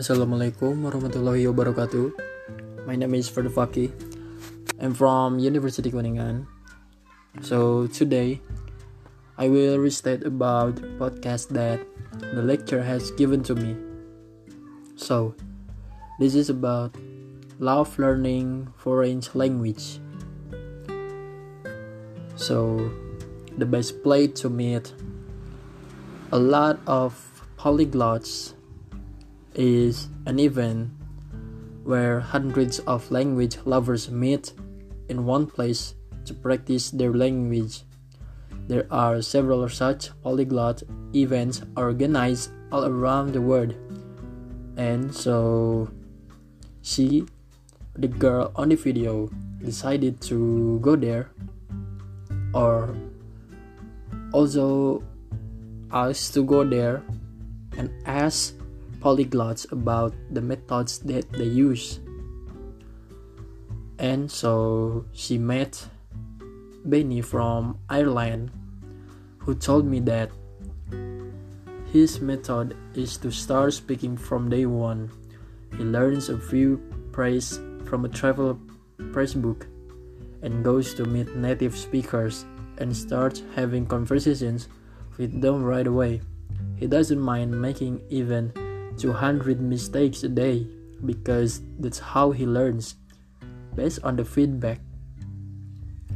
Assalamualaikum warahmatullahi wabarakatuh. My name is Ferdufaki. I'm from University Kuningan. So today, I will restate about podcast that the lecturer has given to me. So, this is about love learning foreign language. So, the best place to meet a lot of polyglots is an event where hundreds of language lovers meet in one place to practice their language. There are several such polyglot events organized all around the world. And so she, the girl on the video, decided to go there or also asked to go there and ask polyglots about the methods that they use. And so she met Benny from Ireland, who told me that his method is to start speaking from day one. He learns a few phrases from a travel press book and goes to meet native speakers and starts having conversations with them right away. He doesn't mind making even 200 mistakes a day because that's how he learns based on the feedback.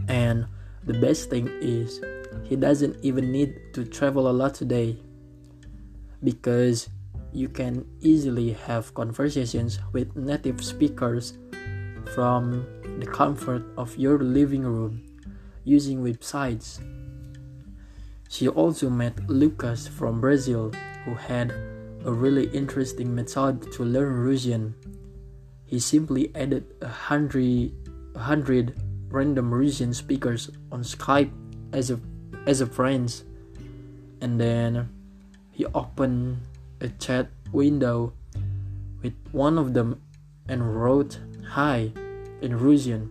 And the best thing is, he doesn't even need to travel a lot today because you can easily have conversations with native speakers from the comfort of your living room using websites. She also met Lucas from Brazil, who had a really interesting method to learn Russian. He simply added a hundred, a hundred random Russian speakers on Skype as a as a friends, and then he opened a chat window with one of them and wrote "Hi" in Russian,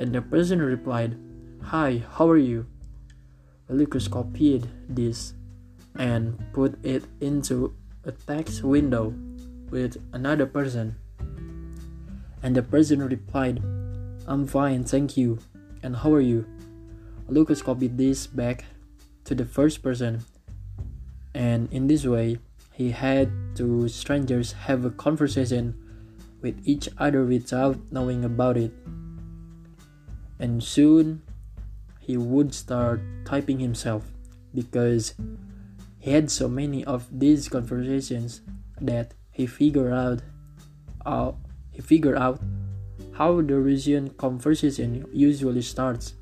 and the person replied, "Hi, how are you?" Lucas copied this and put it into a text window with another person. And the person replied, I'm fine, thank you. And how are you? Lucas copied this back to the first person. And in this way, he had two strangers have a conversation with each other without knowing about it. And soon he would start typing himself because he had so many of these conversations that he figured out uh, he figured out how the Russian conversation usually starts.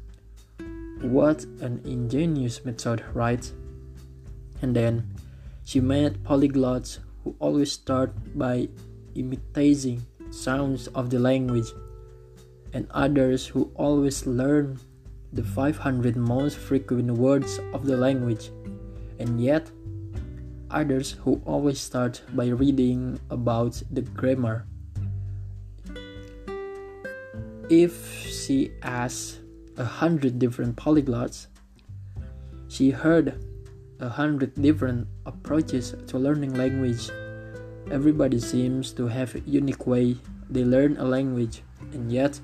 What an ingenious method, right? And then she met polyglots who always start by imitating sounds of the language, and others who always learn the 500 most frequent words of the language, and yet others who always start by reading about the grammar. If she asked a hundred different polyglots, she heard a hundred different approaches to learning language. Everybody seems to have a unique way they learn a language, and yet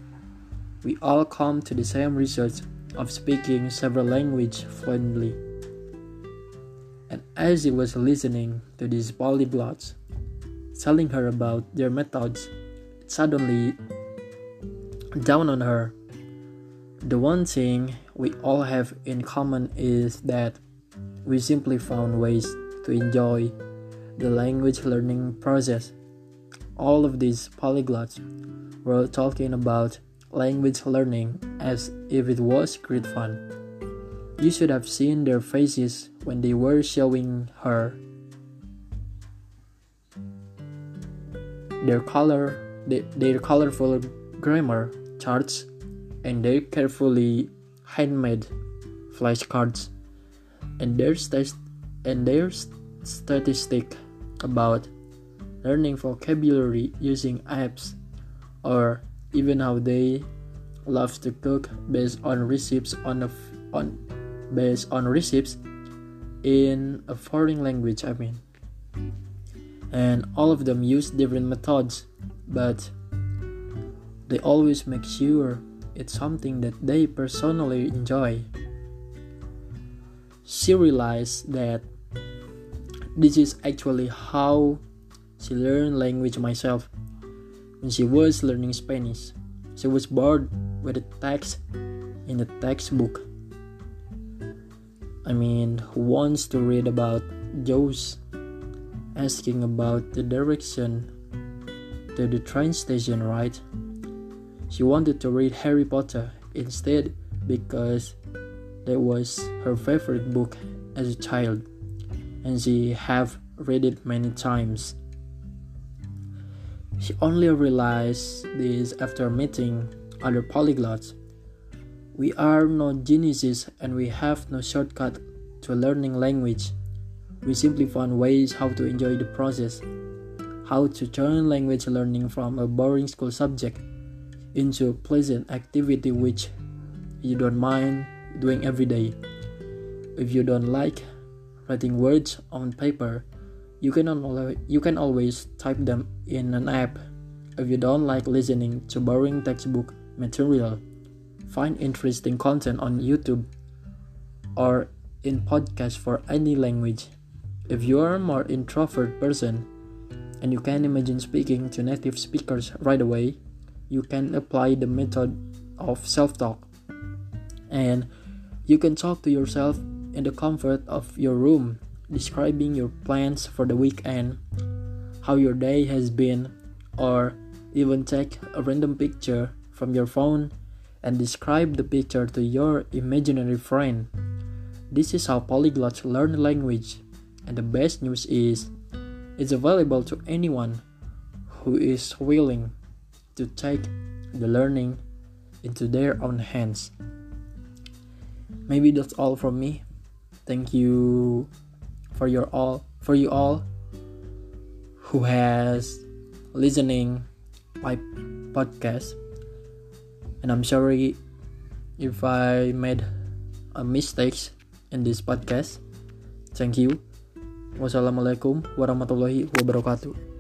we all come to the same result of speaking several languages fluently. And as he was listening to these polyglots, telling her about their methods, it suddenly dawned on her. The one thing we all have in common is that we simply found ways to enjoy the language learning process. All of these polyglots were talking about language learning as if it was great fun. You should have seen their faces when they were showing her their color, their colorful grammar charts, and their carefully handmade flashcards, and their st- and their statistic about learning vocabulary using apps or even how they love to cook based on recipes on a on based on recipes in a foreign language I mean and all of them use different methods, but they always make sure it's something that they personally enjoy. She realized that this is actually how she learned language myself. When she was learning Spanish, she was bored with the text in the textbook. I mean, who wants to read about José asking about the direction to the train station, right? She wanted to read Harry Potter instead because that was her favorite book as a child and she have read it many times. She only realized this after meeting other polyglots. We are no geniuses and we have no shortcut to learning language. We simply found ways how to enjoy the process, how to turn language learning from a boring school subject into a pleasant activity which you don't mind doing every day. If you don't like writing words on paper, you can, you can always type them in an app. If you don't like listening to boring textbook material, find interesting content on YouTube or in podcasts for any language. If you are a more introvert person and you can imagine speaking to native speakers right away, you can apply the method of self-talk. And you can talk to yourself in the comfort of your room, describing your plans for the weekend, how your day has been, or even take a random picture from your phone and describe the picture to your imaginary friend. This is how polyglots learn language and the best news is, it's available to anyone who is willing to take the learning into their own hands. Maybe that's all from me. Thank you for your all for you all who has listening my podcast. And I'm sorry if I made a mistakes in this podcast. Thank you. Wassalamualaikum warahmatullahi wabarakatuh.